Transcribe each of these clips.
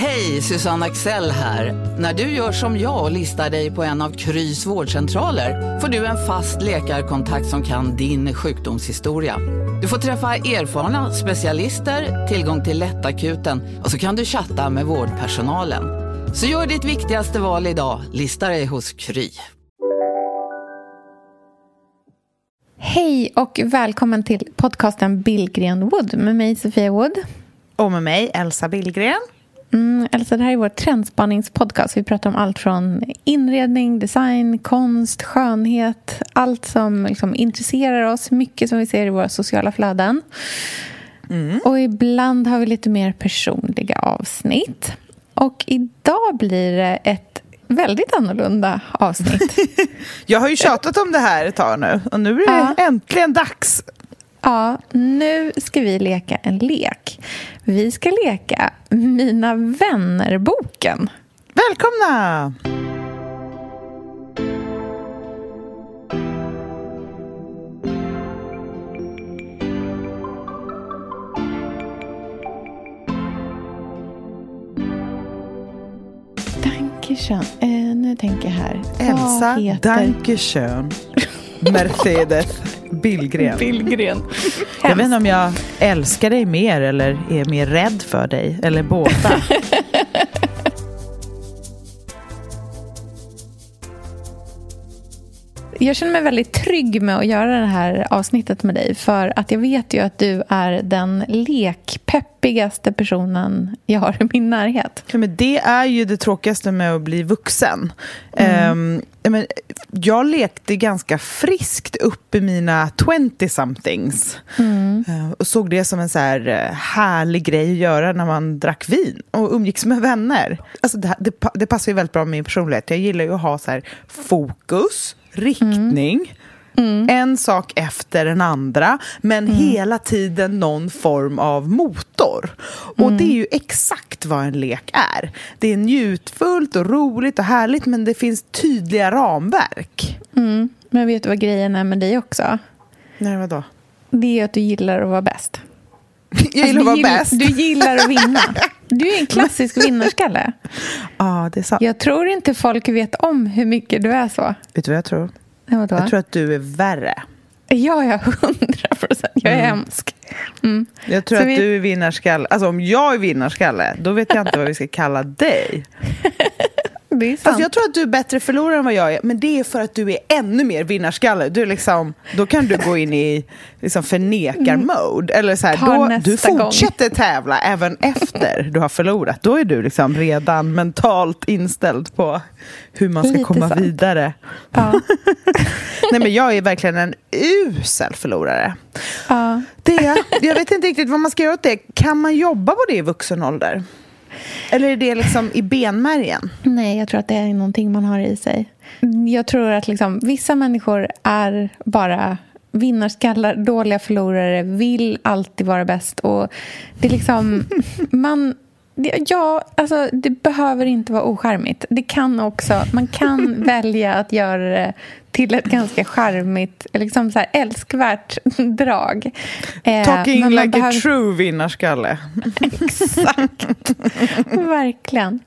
Hej, Susanne Axel här. När du gör som jag och listar dig på en av Krys vårdcentraler får du en fast läkarkontakt som kan din sjukdomshistoria. Du får träffa erfarna specialister, tillgång till lättakuten och så kan du chatta med vårdpersonalen. Så gör ditt viktigaste val idag, lista dig hos Kry. Hej och välkommen till podcasten Billgren Wood med mig Sofia Wood. Och med mig Elsa Billgren. Mm, Elsa, det här är vår trendspaningspodcast. Vi pratar om allt från inredning, design, konst, skönhet. Allt som liksom intresserar oss. Mycket som vi ser i våra sociala flöden. Mm. Och ibland har vi lite mer personliga avsnitt. Och idag blir det ett väldigt annorlunda avsnitt. Jag har ju tjatat om det här ett tag nu och nu är det ja. äntligen dags. Ja, nu ska vi leka en lek. Vi ska leka Mina vänner-boken. Välkomna! Dankeschön. Eh, nu tänker jag här. Elsa. Dankeschön. Mercedes Billgren. Billgren. Jag vet inte om jag älskar dig mer eller är mer rädd för dig, eller båda. Jag känner mig väldigt trygg med att göra det här avsnittet med dig för att jag vet ju att du är den lekpeppigaste personen jag har i min närhet. Ja, men det är ju det tråkigaste med att bli vuxen. Mm. Um, men, jag lekte ganska friskt upp i mina 20-somethings mm. uh, och såg det som en så här uh, härlig grej att göra när man drack vin och umgicks med vänner. Alltså, det, det, det passar ju väldigt bra med min personlighet. Jag gillar ju att ha så här, fokus riktning. Mm. En sak efter den andra, men mm. hela tiden någon form av motor. Och mm. det är ju exakt vad en lek är. Det är njutfullt och roligt och härligt, men det finns tydliga ramverk. Mm. Men vet du vad grejen är med dig också? Nej, vadå? Det är att du gillar att vara bäst. Jag gillar alltså, att vara bäst. Du gillar att vinna. Du är en klassisk vinnarskalle. Ja, det är sant. Jag tror inte folk vet om hur mycket du är så. Vet du vad jag tror? Ja, jag tror att du är värre. Ja, ja, hundra procent. Jag är mm. hemsk. Mm. Jag tror så att vi... du är vinnarskalle. Alltså om jag är vinnarskalle, då vet jag inte vad vi ska kalla dig. Det är sant. Alltså, jag tror att du är bättre förlorare än vad jag är, men det är för att du är ännu mer vinnarskalle. Du liksom, då kan du gå in i liksom förnekar-mode. Eller så här, då, du fortsätter gång. tävla även efter du har förlorat. Då är du liksom redan mentalt inställd på hur man ska Lite komma sant. vidare. Ja. Nej, men jag är verkligen en usel förlorare. Ja. Det, jag vet inte riktigt vad man ska göra åt det. Kan man jobba på det i vuxen ålder? Eller är det liksom i benmärgen? Nej, jag tror att det är någonting man har i sig. Jag tror att liksom, vissa människor är bara vinnarskallar, dåliga förlorare, vill alltid vara bäst. Och det är liksom... man Ja, alltså det behöver inte vara oskärmigt. Det kan också, man kan välja att göra det till ett ganska charmigt, liksom så här älskvärt drag. Eh, Talking like behöver... a true vinnarskalle. Exakt. Verkligen.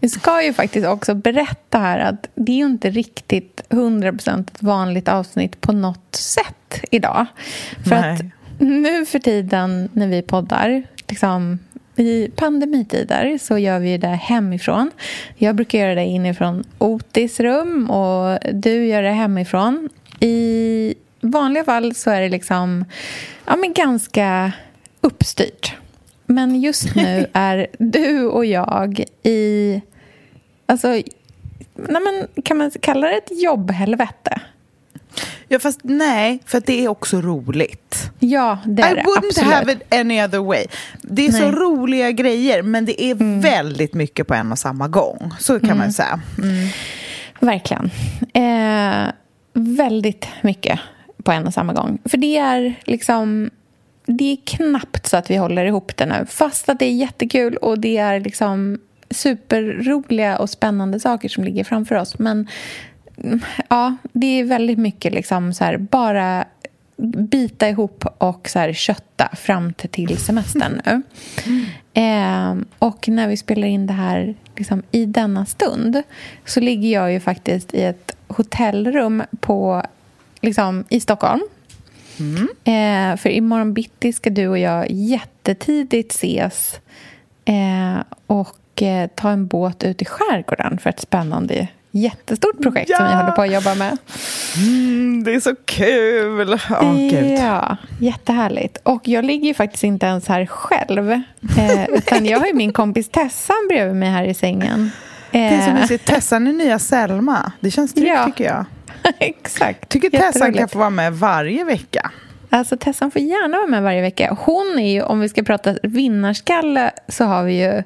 Vi ska ju faktiskt också berätta här att det är ju inte riktigt 100% ett vanligt avsnitt på något sätt idag. För Nej. att nu för tiden när vi poddar, liksom i pandemitider så gör vi det hemifrån. Jag brukar göra det inifrån Otis rum och du gör det hemifrån. I vanliga fall så är det liksom ja, men ganska uppstyrt. Men just nu är du och jag i... Alltså, nej men, kan man kalla det ett jobbhelvete? Ja, fast nej, för det är också roligt. Ja, det är I det. wouldn't absolut. have it any other way. Det är nej. så roliga grejer, men det är mm. väldigt mycket på en och samma gång. Så kan mm. man säga. Mm. Verkligen. Eh, väldigt mycket på en och samma gång. För det är liksom... det är knappt så att vi håller ihop det nu. Fast att det är jättekul och det är liksom superroliga och spännande saker som ligger framför oss. Men ja, det är väldigt mycket liksom så här, bara bita ihop och så här, kötta fram till, semestern nu. Mm. Eh, och när vi spelar in det här liksom, i denna stund så ligger jag ju faktiskt i ett hotellrum på, liksom, i Stockholm. Mm. Eh, för imorgon bitti ska du och jag jättetidigt ses eh, och eh, ta en båt ut i skärgården för ett spännande jättestort projekt ja! som vi håller på att jobba med. Mm, det är så kul! Oh, ja, jättehärligt. Och jag ligger ju faktiskt inte ens här själv. Eh, utan jag har ju min kompis Tessan bredvid mig här i sängen. Det är så mysigt. Tessan är nya Selma. Det känns tryggt ja. tycker jag. Exakt. Tycker Tessan kan få vara med varje vecka. Alltså Tessan får gärna vara med varje vecka. Hon är ju, om vi ska prata vinnarskalle, så har vi ju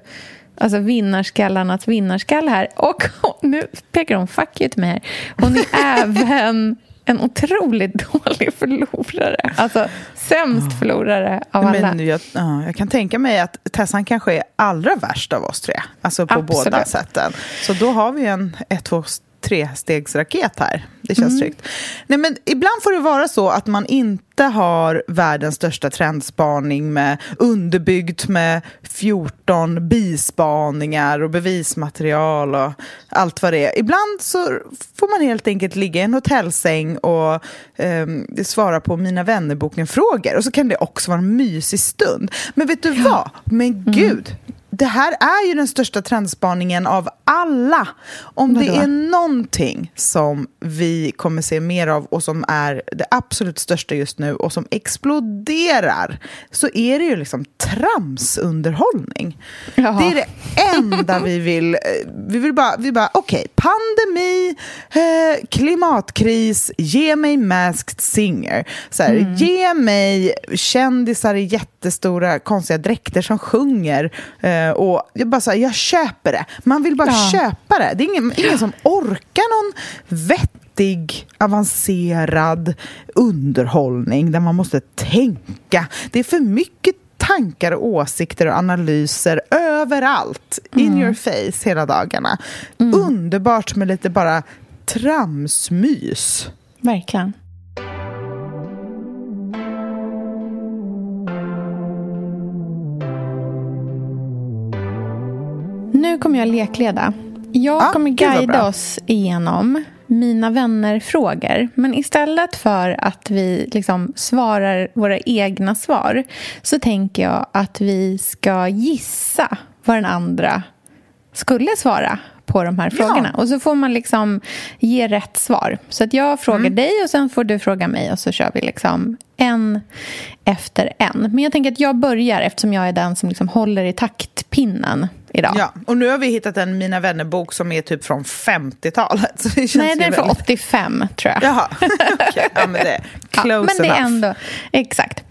alltså vinnarskallarnas vinnarskalle här. Och nu pekar hon fuck you till mig här. Hon är även en otroligt dålig förlorare. Alltså sämst förlorare av alla. Men jag, ja, jag kan tänka mig att Tessan kanske är allra värst av oss tre. Alltså på Absolut. båda sätten. Så då har vi en ett, två, trestegsraket här. Det känns mm. tryggt. Nej, men ibland får det vara så att man inte har världens största trendspaning med underbyggt med 14 bispaningar och bevismaterial och allt vad det är. Ibland så får man helt enkelt ligga i en hotellsäng och eh, svara på Mina vännerboken-frågor. Och så kan det också vara en mysig stund. Men vet du ja. vad? Men mm. Det här är ju den största trendspaningen av alla. Om det är någonting som vi kommer se mer av och som är det absolut största just nu och som exploderar så är det ju liksom tramsunderhållning. Jaha. Det är det enda vi vill. Eh, vi vill bara, vi bara okej, okay, pandemi, eh, klimatkris, ge mig Masked Singer. Så här, mm. Ge mig kändisar i jättestora konstiga dräkter som sjunger. Eh, och jag bara så här, jag köper det. Man vill bara ja. köpa det. Det är ingen, ingen som orkar någon vettig, avancerad underhållning där man måste tänka. Det är för mycket tankar och åsikter och analyser överallt. Mm. In your face hela dagarna. Mm. Underbart med lite bara tramsmys. Verkligen. Nu kommer jag lekleda. Jag ah, kommer guida oss igenom mina vänner-frågor. Men istället för att vi liksom svarar våra egna svar så tänker jag att vi ska gissa vad den andra skulle svara på de här frågorna. Ja. Och så får man liksom ge rätt svar. Så att jag frågar mm. dig och sen får du fråga mig och så kör vi liksom en efter en. Men jag tänker att jag börjar eftersom jag är den som liksom håller i taktpinnen idag. Ja, och nu har vi hittat en Mina vänner-bok som är typ från 50-talet. Nej, den är från 85 tror jag. Jaha, okay. ja, men det är close ja, men det är ändå, Exakt.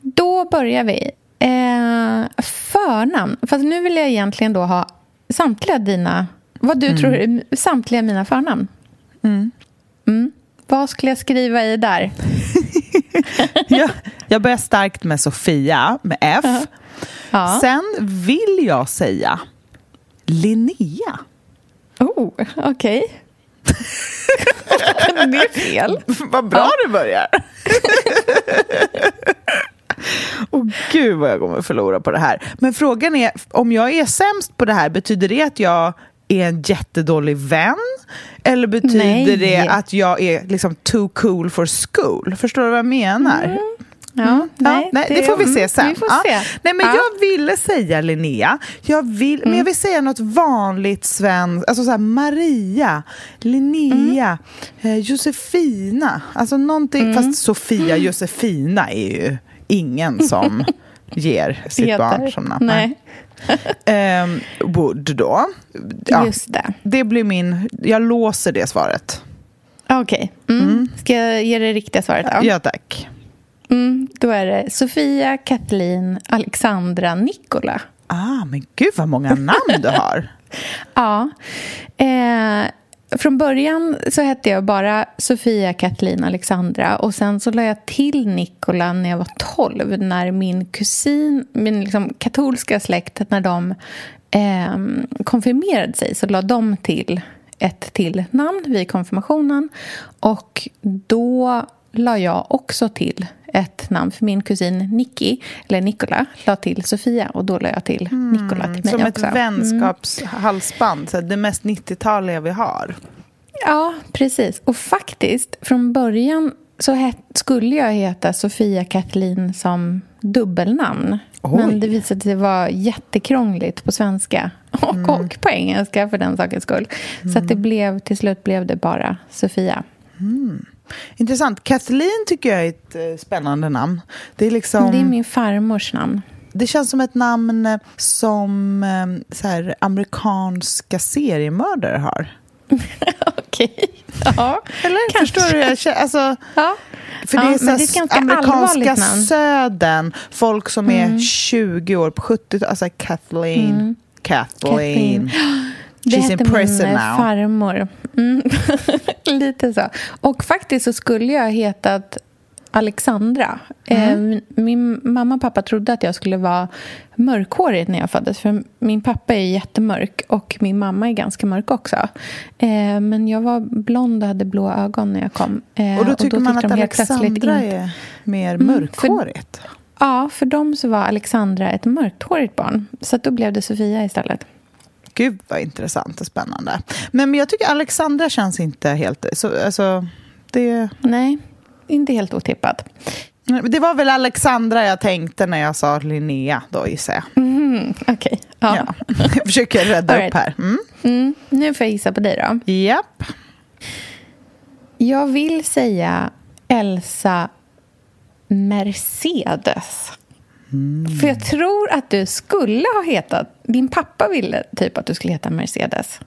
Då börjar vi. Eh, förnamn. Fast nu vill jag egentligen då ha samtliga dina... Vad du mm. tror samtliga mina förnamn. Mm. Mm. Vad skulle jag skriva i där? jag, jag börjar starkt med Sofia, med F. Uh -huh. ja. Sen vill jag säga Linnea. Oh, okej. Okay. det är fel. Vad bra ja. du börjar. Och gud vad jag kommer förlora på det här. Men frågan är, om jag är sämst på det här, betyder det att jag är en jättedålig vän? Eller betyder Nej. det att jag är liksom too cool for school? Förstår du vad jag menar? Mm. Ja, mm. nej, ja, nej det, det, får vi se mm, sen. Vi ja. se. Nej, men ja. Jag ville säga Linnea, jag vill, mm. men jag vill säga något vanligt svenskt, alltså så här, Maria, Linnea, mm. eh, Josefina, alltså någonting, mm. fast Sofia Josefina är ju ingen som ger sitt barn som namn. Nej. um, Wood då. Ja, Just det. Det blir min... Jag låser det svaret. Okej. Okay. Mm. Mm. Ska jag ge det riktiga svaret då? Ja, tack. Mm, då är det Sofia, Kathleen, Alexandra, Nikola. Ah, men gud vad många namn du har. ja. Eh, från början så hette jag bara Sofia Katlin Alexandra och sen så la jag till Nikola när jag var 12 när min kusin, min liksom katolska släkt, när de eh, konfirmerade sig så la de till ett till namn vid konfirmationen och då la jag också till ett namn för min kusin Nicky, eller Nikola, la till Sofia och då la jag till Nikola till mig Som också. ett vänskapshalsband, så det mest 90-taliga vi har. Ja, precis. Och faktiskt, från början så skulle jag heta Sofia Katalin som dubbelnamn. Oj. Men det visade sig vara jättekrångligt på svenska och, Mm. och på engelska för den sakens skull. Så att det blev, till slut blev det bara Sofia. Intressant. Kathleen tycker jag är ett eh, spännande namn. Det, är liksom, Det är min farmors namn. det känns som ett namn eh, som eh, så här, amerikanska seriemördare har. Okej. Ja, Eller? Kanske. Förstår du? Alltså, ja. för Ja, det är, men så det är amerikanska södern. Folk som är 20 år, på 70 Alltså Kathleen. Kathleen. Det She's hette min now. farmor. Mm. Lite så. Och faktiskt så skulle jag ha hetat Alexandra. Mm. Eh, min mamma och pappa trodde att jag skulle vara mörkhårig när jag föddes. För min pappa är jättemörk och min mamma är ganska mörk också. Eh, men jag var blond och hade blå ögon när jag kom. Eh, Och då tycker man fick att de helt plötsligt Alexandra är mer Mm, för- mörkhårigt. Ja, för dem så var Alexandra ett mörkhårigt barn. Så att då blev det Sofia istället. Gud vad intressant och spännande. Men, men jag tycker Alexandra känns inte helt... Så, alltså, det, Nej, inte helt otippat. det var väl Alexandra jag tänkte när jag sa Linnea då gissar jag. Mm, Okej. Ja. Ja. Jag försöker rädda All upp här. Mm. Mm, nu får jag gissa på dig då. Japp. Jag vill säga Elsa Mercedes. För jag tror att du skulle ha hetat... Din pappa ville typ att du skulle heta Mercedes.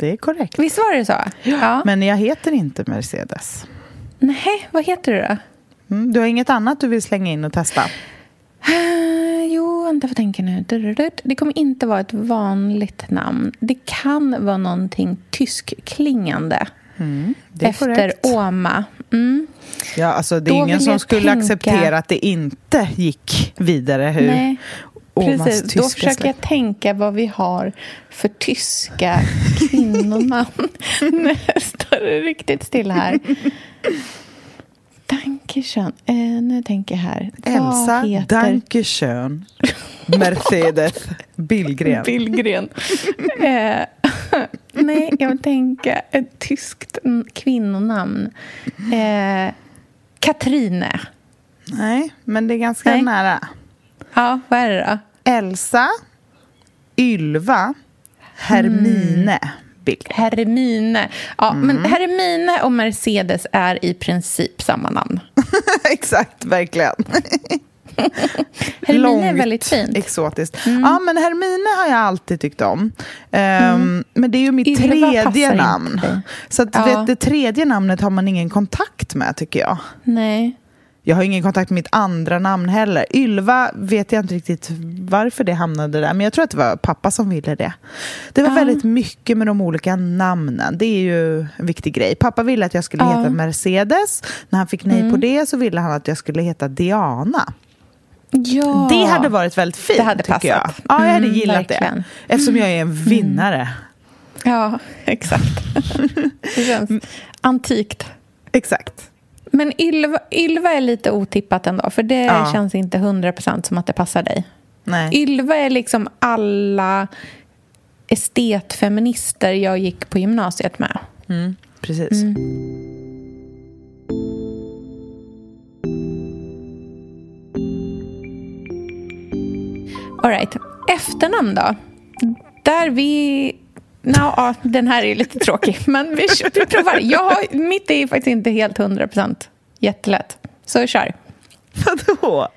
Det är korrekt. Visst var det så? Ja. Men jag heter inte Mercedes. Nej, vad heter du då? Mm. Du har inget annat du vill slänga in och testa? Eh, jo, vänta, vad tänker nu? Det kommer inte vara ett vanligt namn. Det kan vara någonting tyskklingande. Det är efter korrekt. Oma. Mm. Ja, alltså, det är Då ingen som skulle tänka- acceptera att det inte gick vidare. Hur Nej, Precis. tyska Då försöker släkt. jag tänka vad vi har för tyska kvinnonamn. nu står det riktigt still här. Dankeschön. Eh, nu tänker jag här. Elsa Vad heter Dankeschön Mercedes Billgren. Billgren? eh, nej, jag vill tänka ett tyskt kvinnonamn. Eh, Katrine. Nej, men det är ganska Nej. nära. Ja, vad är det då? Elsa, Ylva, Hermine Billgren. Hermine. Ja, Mm. men Hermine och Mercedes är i princip samma namn. Exakt, verkligen. Hermine är väldigt fint. Mm. exotiskt. Ja, men Hermine har jag alltid tyckt om. Ehm, Men det är ju mitt Ylva tredje namn. Så att, Ja. vet, det tredje namnet har man ingen kontakt med, tycker jag. Nej. Jag har ingen kontakt med mitt andra namn heller. Ylva vet jag inte riktigt varför det hamnade där, men jag tror att det var pappa som ville det. Det var Ja. väldigt mycket med de olika namnen. Det är ju en viktig grej. Pappa ville att jag skulle. Mm. heta Mercedes. När han fick nej på det så ville han att jag skulle heta Diana. Ja. Det hade varit väldigt fint, Det hade tycker jag. passat. Ja, jag hade Mm, gillat verkligen. det. Eftersom jag är en vinnare. Ja, exakt. det känns antikt. Exakt. Men Ylva, Ylva är lite otippat ändå, för det Ja. känns inte 100% som att det passar dig. Nej. Ylva är liksom alla estetfeminister jag gick på gymnasiet med. Mm, precis. All right. Efternamn då? Där vi... Nå, ja, den här är lite tråkig, men vi, vi provar. Jag mitt är faktiskt inte helt 100% jättelätt. Så kör. Vadå?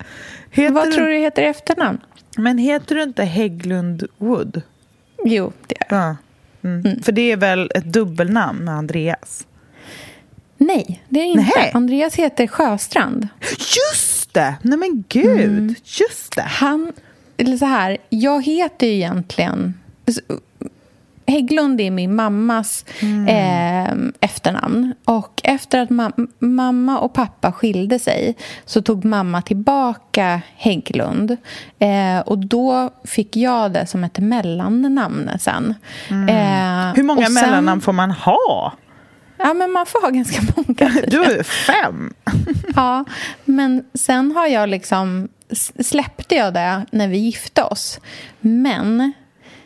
Heter Vad du, tror du heter efternamn? Men heter du inte Hägglund Wood? Jo, det är Ja. Mm. För det är väl ett dubbelnamn med Andreas? Nej, det är inte. Nähä. Andreas heter Sjöstrand. Just det! Nej men gud, Mm. just det. Han, eller så här, jag heter ju egentligen... Hägglund är min mammas eh, efternamn. Och efter att ma- mamma och pappa skilde sig så tog mamma tillbaka Hägglund. Eh, och då fick jag det som ett mellannamn sen. Eh, Hur många sen- mellannamn får man ha? Ja, men man får ha ganska många. Du är fem. Ja, men sen har jag liksom släppte jag det när vi gifte oss. Men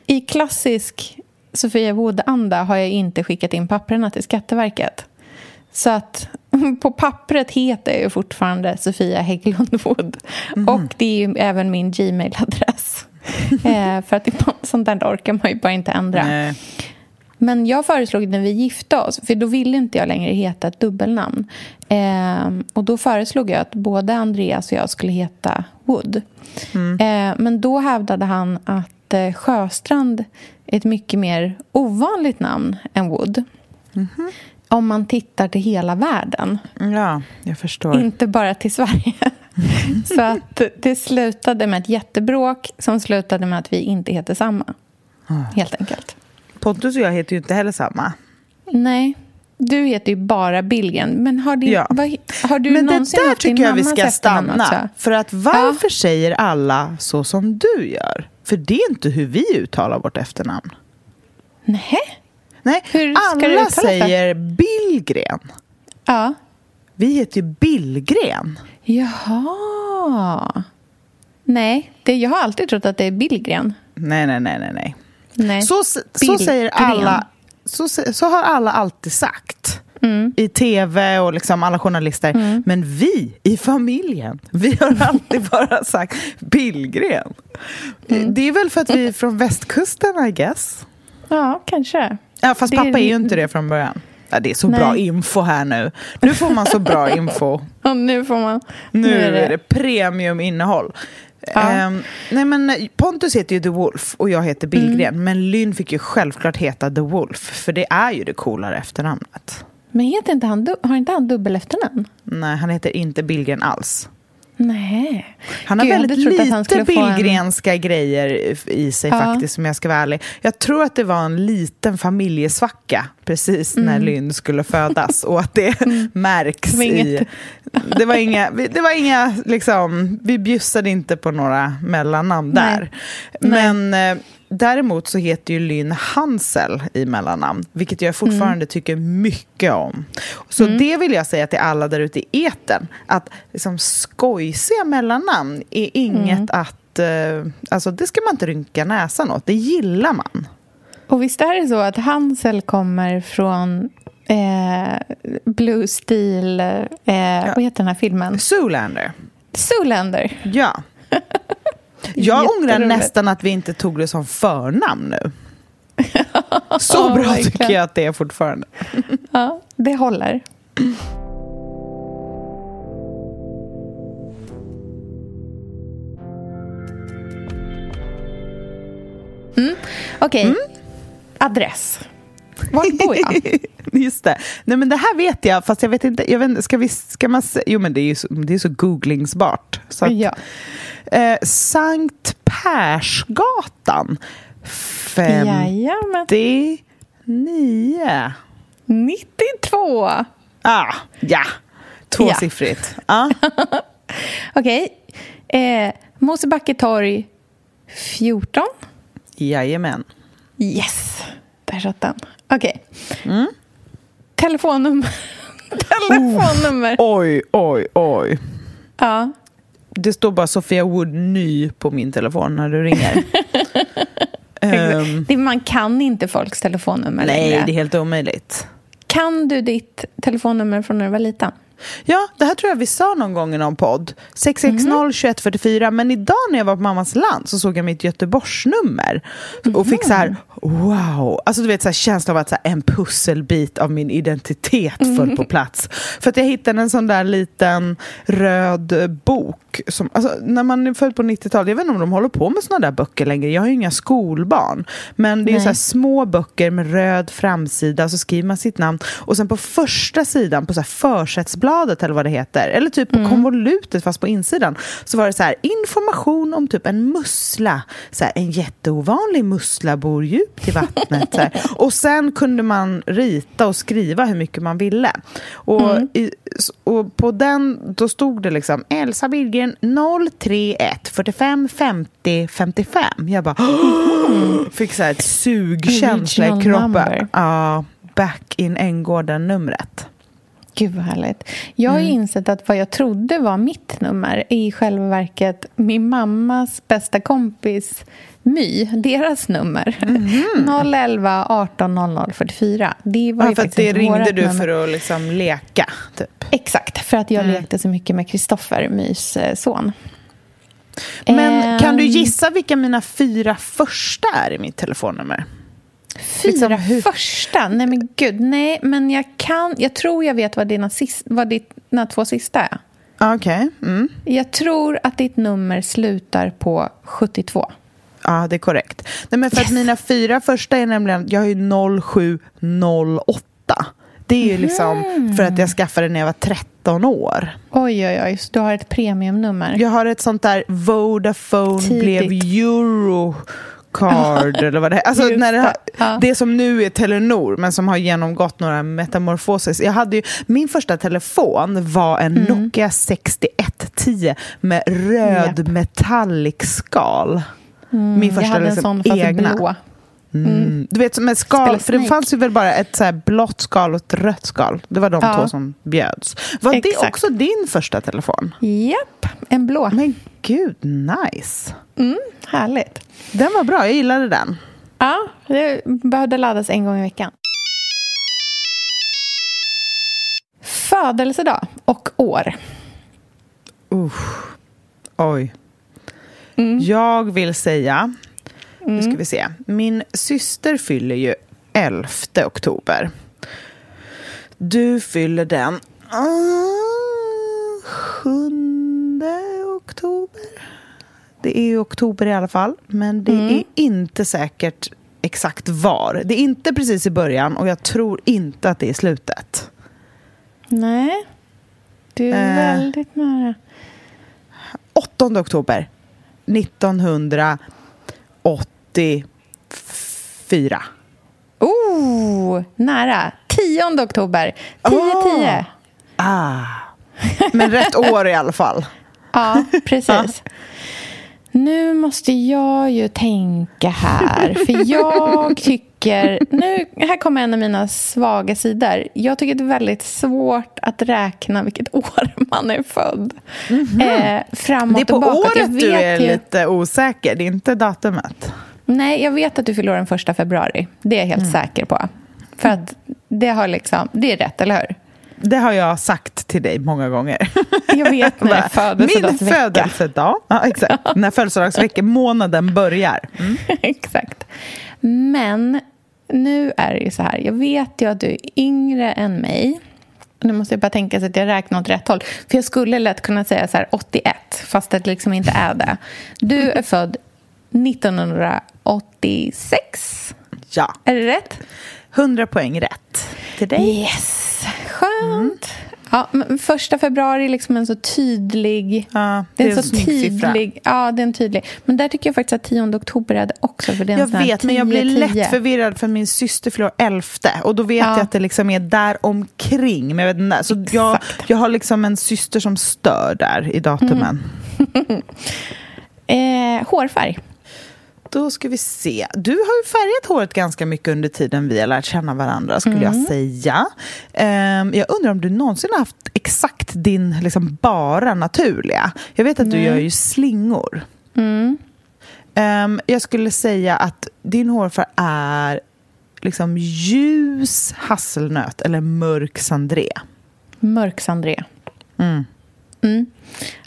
i klassisk Sofia Wood-anda har jag inte skickat in papperna till Skatteverket. Så att på pappret heter jag ju fortfarande Sofia Hägglund Wood. Och det är ju även min Gmail-adress. eh, för att sånt där orkar man ju bara inte ändra. Nej. Men jag föreslog när vi gifte oss, för då ville inte jag längre heta ett dubbelnamn. Ehm, och då föreslog jag att både Andreas och jag skulle heta Wood. Ehm, men då hävdade han att eh, Sjöstrand är ett mycket mer ovanligt namn än Wood. Om man tittar till hela världen, Ja, jag förstår. inte bara till Sverige. Så att det slutade med ett jättebråk som slutade med att vi inte heter samma. Helt enkelt. Pontus och jag heter ju inte heller samma. Nej, du heter ju bara Billgren. Men har, din, Ja. vad, har du Men det någonsin där haft din tycker jag vi ska stanna. För att varför säger alla så som du gör? För det är inte hur vi uttalar vårt efternamn. Nej. Nej, alla säger Billgren. Ja. Vi heter ju Billgren. Jaha. Nej, det, jag har alltid trott att det är Billgren. Nej, nej, nej, nej. nej. Så, så säger alla. Så, så har alla alltid sagt. Mm. I tv och liksom alla journalister. Men vi i familjen, vi har alltid bara sagt Billgren. Mm. Det är väl för att vi är från västkusten, I guess. Ja, kanske. Ja, fast Det pappa är- ju inte det från början. Ja, det är så Nej. bra info här nu. Nu får man så bra info. Och nu får man... Nu är det premiuminnehåll. Ja. Ehm, nej men Pontus heter ju The Wolf och jag heter Billgren. Men Lynn fick ju självklart heta The Wolf. För det är ju det coolare efternamnet. Men heter inte han, har inte han dubbel efternamn? Nej, han heter inte Billgren alls. Nej. Han har Gud, väldigt lite få en- Billgrenska grejer i sig Ja. faktiskt, om jag ska vara ärlig. Jag tror att det var en liten familjesvacka precis när Lynn skulle födas och att det märks Mm. Det var i... Det var inga, det var inga liksom, vi bjussade inte på några mellannamn Nej. där. Men eh, däremot så heter ju Lynn Hansel i mellannamn, vilket jag fortfarande Mm. tycker mycket om. Så det vill jag säga till alla där ute i eten att liksom, skojsiga mellannamn är inget Mm. att... Eh, alltså det ska man inte rynka näsan åt, det gillar man. Och visst är det så att Hansel kommer från eh, Blue Steel... Eh, Vad heter den här filmen? Zoolander, Zoolander. ja. Jag ångrar nästan att vi inte tog det som förnamn nu. Så bra verkligen. tycker jag att det är fortfarande. Ja, det håller. Mm. Okej. Adress. Var bor jag? Just det. Nej, men det här vet jag, fast jag vet inte. Jag vet, ska, vi, ska man se? Jo, men det är ju så, det är så googlingsbart. Så att, ja. eh, Sankt Persgatan. Jajamän. 59. 92. Ah, ja. Tvåsiffrigt. Ja. Okej. Eh, Mosebacke torg 14. Jajamän. Yes! Där satt den. Okej. Mm. Telefonnummer. Telefonnummer. Oj, oj, oj. Ja. Det står bara Sofia Wood ny på min telefon när du ringer. Det, man kan inte folks telefonnummer nej, längre. det är helt omöjligt. Kan du ditt telefonnummer från när du var liten? Ja, det här tror jag vi sa någon gång i någon podd. 660 2144. Men idag när jag var på mammas land så såg jag mitt Göteborgsnummer. Och fick så här, wow. Alltså du vet så här, känslan av att så här, en pusselbit av min identitet föll på plats. För att jag hittade en sån där liten röd bok bok som, alltså, när man är född på 90-talet, jag vet inte om de håller på med såna där böcker längre, jag har ju inga skolbarn. Men det är så här små böcker med röd framsida, så skriver man sitt namn och sen på första sidan på så här försättsbladet eller vad det heter, eller typ på konvolutet fast på insidan, så var det så här information om typ en mussla, så här, en jätteovanlig mussla bor djupt i vattnet. Och sen kunde man rita och skriva hur mycket man ville. Och, i, och på den, då stod det liksom Elsa Billgren 031 45 50 55. Jag bara fick så här ett sugkänsla i kroppen. Ja, back in Änggården-numret. Gud vad härligt. Jag har insett att vad jag trodde var mitt nummer är i själva verket min mammas bästa kompis My, deras nummer. 011 18 00 44. Det var Ja, för att det ringde du nummer. för att liksom leka, typ. Exakt, för att jag lekte så mycket med Kristoffer, Mys eh, son. Men kan du Ehm, gissa vilka mina fyra första är i mitt telefonnummer? Fyra liksom hur- första? Nej men gud, nej. Men jag kan, jag tror jag vet vad dina, vad dina två sista är. Ah, Okej. Mm. Jag tror att ditt nummer slutar på 72. Ja, det är korrekt. Nej, men för att mina fyra första är nämligen, jag har ju 0708. Det är ju liksom Mhm. för att jag skaffade när jag var 13 år. Oj, oj, oj. Så du har ett premiumnummer. Jag har ett sånt där Vodafone Tidigt. blev Eurocard eller vad det är. Alltså när det, har, det, ja. det som nu är Telenor men som har genomgått några metamorfoser. Jag hade ju, min första telefon var en Mm. Nokia 6110 med röd Japp. metallic skal. min Mm, jag första hade en liksom sån fast egna. blå. Mm. Du vet, med skal, för det fanns ju väl bara ett så blått skal och ett rött skal. Det var de Ja. två som bjöds. Var det Exakt. också din första telefon? Japp, en blå. Men gud, nice. Mm, härligt. Den var bra, jag gillade den. Ja, det behövde laddas en gång i veckan. Födelsedag och år. Oj. Jag vill säga, nu ska vi se, min syster fyller ju 11 oktober. Du fyller den ah, 7 oktober. Det är ju oktober i alla fall, men det är inte säkert exakt var. Det är inte precis i början och jag tror inte att det är i slutet. Nej, du är Eh. väldigt nära. 8 oktober 1984. Oh, nära. 10 oktober. 10-10. Ah. Men rätt år i alla fall. Ja, precis. Nu måste jag ju tänka här, för jag tycker... Nu, här kommer en av mina svaga sidor. Jag tycker det är väldigt svårt att räkna vilket år man är född. Eh, framåt Mhm. Det är på och bakåt. Året du är ju- lite osäker, det är inte datumet. Nej, jag vet att du fyller den första februari. Det är jag helt Mm. säker på. För att det, har liksom, det är rätt, eller hur? Det har jag sagt till dig många gånger. Jag vet när är Min födelsedagsvecka. födelsedag, ja, exakt. när födelsedagsveckan, månaden börjar. Mm. Exakt. Men nu är det ju så här. Jag vet ju att du är yngre än mig. Nu måste jag bara tänka så att jag räknar åt rätt håll. För jag skulle lätt kunna säga så här 81, fast det liksom inte är det. Du är född 1986. Ja, Är det rätt? 100 poäng rätt till dig. Yes, skönt. Ja, men första februari är liksom en så tydlig... Ja, det är en så snygg siffra. tydlig... Ja, det är en tydlig. Men där tycker jag faktiskt att 10 oktober är det också. För det är Jag vet, men jag blir 10-10. lätt förvirrad för min syster fyller år 11 och då vet Ja. jag att det liksom är där omkring. Men jag vet inte, så jag, Exakt. jag har liksom en syster som stör där i datumen. Eh, hårfärg. Då ska vi se. Du har ju färgat håret ganska mycket under tiden vi har lärt känna varandra, skulle jag säga. Ehm, jag undrar om du någonsin har haft exakt din liksom bara naturliga? Jag vet att du gör ju slingor. Ehm, jag skulle säga att din hårfärg är liksom ljus hasselnöt eller mörk sandré. Mörk sandré. Mm. Mm.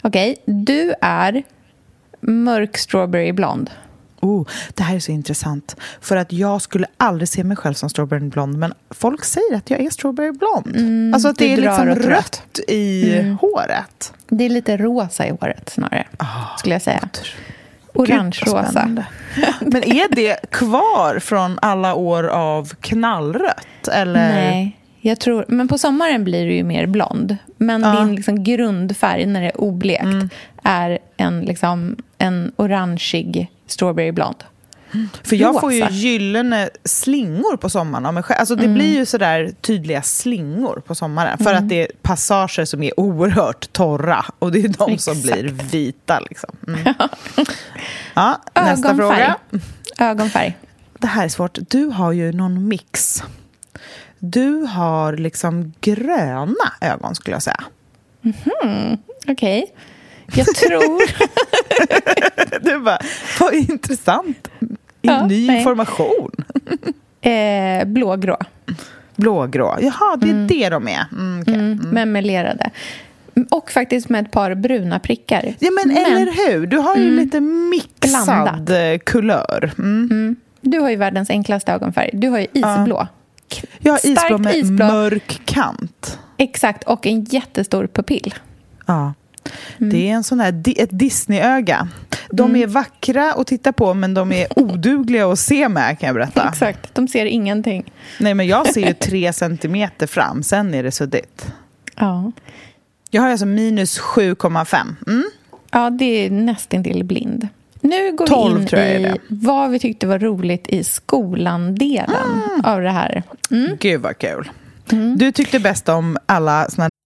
Okej, du är mörk strawberry blond. Oh, det här är så intressant. För att jag skulle aldrig se mig själv som strawberry blond, men folk säger att jag är strawberry blond. Mm, alltså att det är du drar liksom åt rött i Mm. håret. Det är lite rosa i håret snarare, Ah, skulle jag säga. Orange-rosa. Men är det kvar från alla år av knallrött? Eller? Nej, jag tror... Men på sommaren blir du ju mer blond. Men Ja. din liksom grundfärg när det är oblekt Mm. är en, liksom, en orangeig strawberry blond. För jag får ju gyllene slingor på sommaren av mig själv. Alltså det Mm. blir ju sådär tydliga slingor på sommaren. För att det är passager som är oerhört torra. Och det är de som Exakt. blir vita. Liksom. Mm. Ja, nästa Ögonfärg. fråga. Ögonfärg. Det här är svårt. Du har ju någon mix. Du har liksom gröna ögon skulle jag säga. Okej. Jag tror... Du bara, vad intressant. Ja, Ny nej. information. eh, blågrå. Blågrå. Jaha, det är det de är. Mm, okej. Mm, Men melerade. Och faktiskt med ett par bruna prickar. Ja, men, eller hur? Du har ju lite mixad Blandat. eh, kulör. Mm. Du har ju världens enklaste ögonfärg. Du har ju isblå. Jag har isblå Starkt med isblå. mörk kant. Exakt, och en jättestor pupill. Ja. Mm. Det är en sån här, ett Disney-öga. De är vackra att titta på, men de är odugliga att se med, kan jag berätta. Exakt, de ser ingenting. Nej, men jag ser ju tre centimeter fram, sen är det suddigt. Ja. Jag har alltså minus 7,5. Mm. Ja, det är nästintill blind. Nu går 12 vi in i vad vi tyckte var roligt i skolan-delen av det här. Mm. Gud vad kul. Du tyckte bäst om alla såna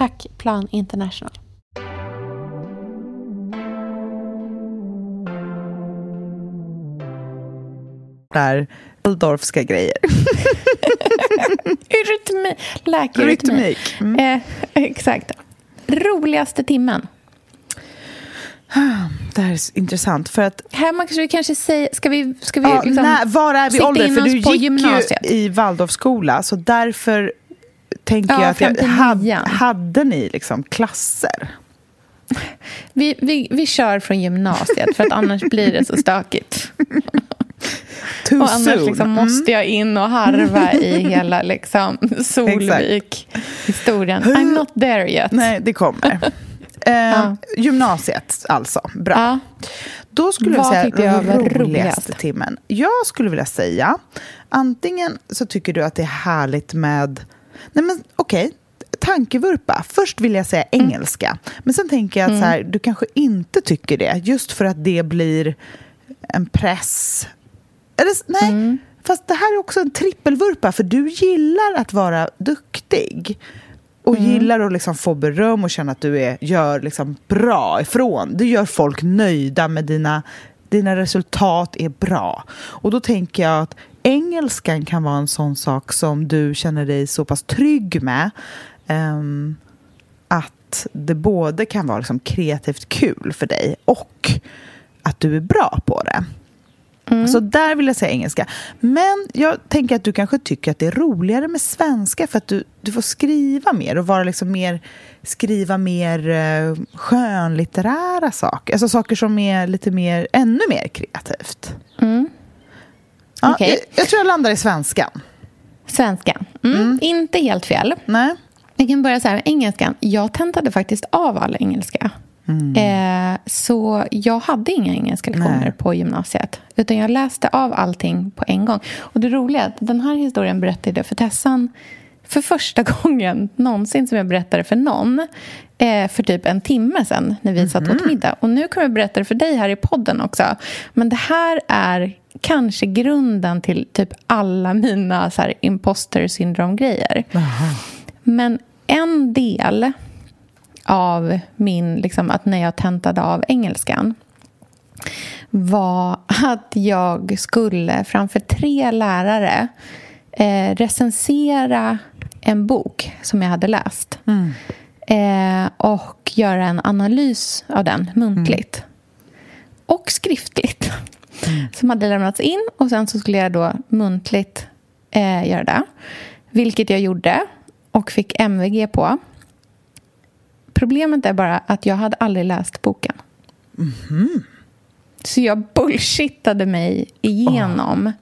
Tack Plan International. där Waldorfska grejer. Rytmi, läkarrytmik. Rytmik. Mm. Eh, exakt. Roligaste timmen. Det här är intressant för att Här man kanske, kanske säga, ska vi, ska vi ja, liksom när, var är vi ålder? För du gick ju i Waldorfskola så därför tänker Ja, jag att jag, 59. hade, hade ni liksom klasser? Vi, vi, vi kör från gymnasiet för att annars blir det så stökigt. Too Och annars liksom Mm. måste jag in och harva i hela liksom Solvik-historien. I'm not there yet. Nej, det kommer. Eh, Ja. Gymnasiet alltså, bra. Ja. Då skulle Vad jag säga roligaste roligast? timmen. Jag skulle vilja säga, antingen så tycker du att det är härligt med, nej men okej, tankevurpa. Först vill jag säga Mm. engelska, men sen tänker jag att så här, du kanske inte tycker det, just för att det blir en press. Eller, nej, Mm. fast det här är också en trippelvurpa, för du gillar att vara duktig. Och Mm. gillar att liksom få beröm och känna att du är, gör liksom bra ifrån. Du gör folk nöjda med dina, dina resultat är bra. Och då tänker jag att engelskan kan vara en sån sak som du känner dig så pass trygg med. ehm, att det både kan vara liksom kreativt kul för dig och att du är bra på det. Så där vill jag säga engelska. Men jag tänker att du kanske tycker att det är roligare med svenska för att du, du får skriva mer och vara liksom mer, skriva mer eh, skönlitterära saker. Alltså saker som är lite mer, ännu mer kreativt. Mm. Ja, Okej. jag, jag tror jag landar i svenskan. Svenskan. Mm. Inte helt fel. Nej. Vi kan börja så här med engelskan. Jag tentade faktiskt av all engelska. Eh, så jag hade inga engelska lektioner Nej. på gymnasiet. Utan jag läste av allting på en gång. Och det roliga är att den här historien berättade jag för Tessan för första gången någonsin som jag berättade för någon för typ en timme sen när vi satt åt middag. Och nu kommer jag berätta det för dig här i podden också. Men det här är kanske grunden till typ alla mina så här, imposter syndrom-grejer. Men en del av min, liksom, att när jag tentade av engelskan var att jag skulle framför tre lärare eh, recensera en bok som jag hade läst. Eh, och göra en analys av den muntligt. Och skriftligt. Som hade lämnats in och sen så skulle jag då muntligt eh, göra det. Vilket jag gjorde och fick MVG på. Problemet är bara att jag hade aldrig läst boken. Så jag bullshittade mig igenom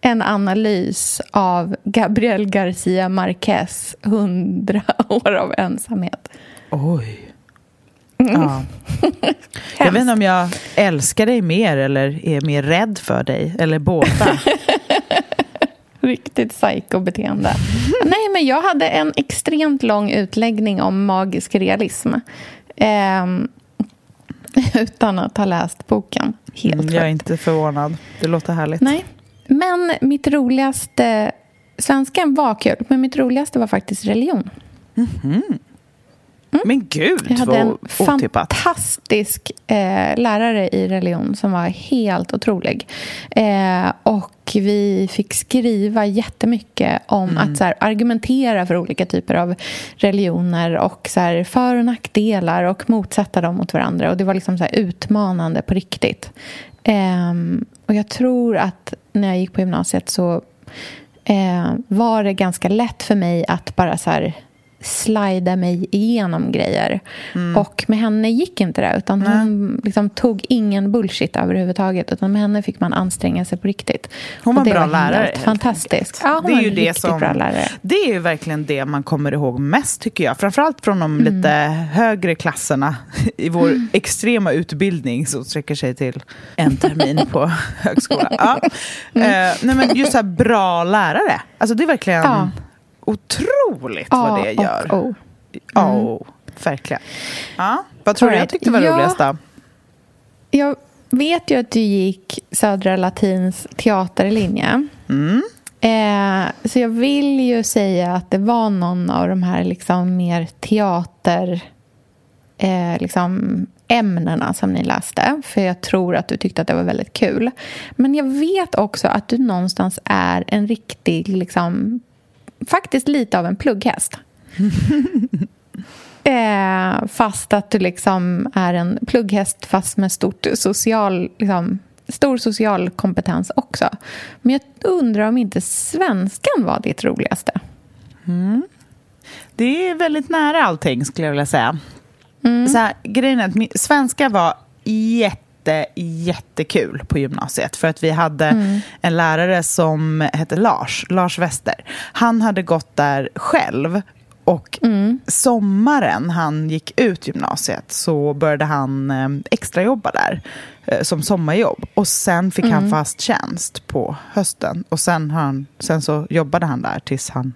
en analys av Gabriel Garcia Marquez 100 år av ensamhet. Oj. Ja. Jag vet inte om jag älskar dig mer eller är mer rädd för dig, eller båda. Riktigt psykobeteende. Nej, men jag hade en extremt lång utläggning om magisk realism. Ehm, utan att ha läst boken. Helt Mm, jag är inte förvånad. Det låter härligt. Nej. Men mitt roligaste... Svenskan var kul, men mitt roligaste var faktiskt religion. Men gud, Jag hade en otippat. fantastisk eh, lärare i religion som var helt otrolig. Eh, och vi fick skriva jättemycket om Mm. att så här, argumentera för olika typer av religioner och så här, för och nackdelar och motsätta dem mot varandra. Och Det var liksom så här, utmanande på riktigt. Ehm, och Jag tror att när jag gick på gymnasiet så eh, var det ganska lätt för mig att bara så här slida mig igenom grejer. Mm. Och med henne gick inte det. Utan hon liksom tog ingen bullshit överhuvudtaget. Utan med henne fick man anstränga sig på riktigt. Hon var det bra var lärare, fantastiskt. Ja, hon det är ju en det som, bra lärare. Det är ju verkligen det man kommer ihåg mest tycker jag. Framförallt från de Mm. lite högre klasserna i vår extrema utbildning som sträcker sig till en termin på högskola. Ja. Mm. Nej men just så här bra lärare. Alltså det är verkligen Ja. Otroligt vad det gör. och O. Ja, oh, verkligen. Ja. Vad tror du jag tyckte var Ja. roligast då? Jag vet ju att du gick Södra Latins teaterlinje. Mm. Eh, så jag vill ju säga att det var någon av de här liksom mer teater... Eh, liksom ämnena som ni läste. För jag tror att du tyckte att det var väldigt kul. Men jag vet också att du någonstans är en riktig, liksom, faktiskt lite av en plugghäst. eh, fast att du liksom är en plugghäst fast med stort social, liksom, stor social kompetens också. Men jag undrar om inte svenskan var ditt roligaste. Det är väldigt nära allting skulle jag vilja säga. Så här, grejen är att svenska var jätte, jättekul på gymnasiet. För att vi hade en lärare som hette Lars, Lars Wester. Han hade gått där själv. Och sommaren han gick ut gymnasiet så började han eh, extrajobba där eh, som sommarjobb. Och sen fick han fast tjänst på hösten. Och sen, han, sen så jobbade han där tills han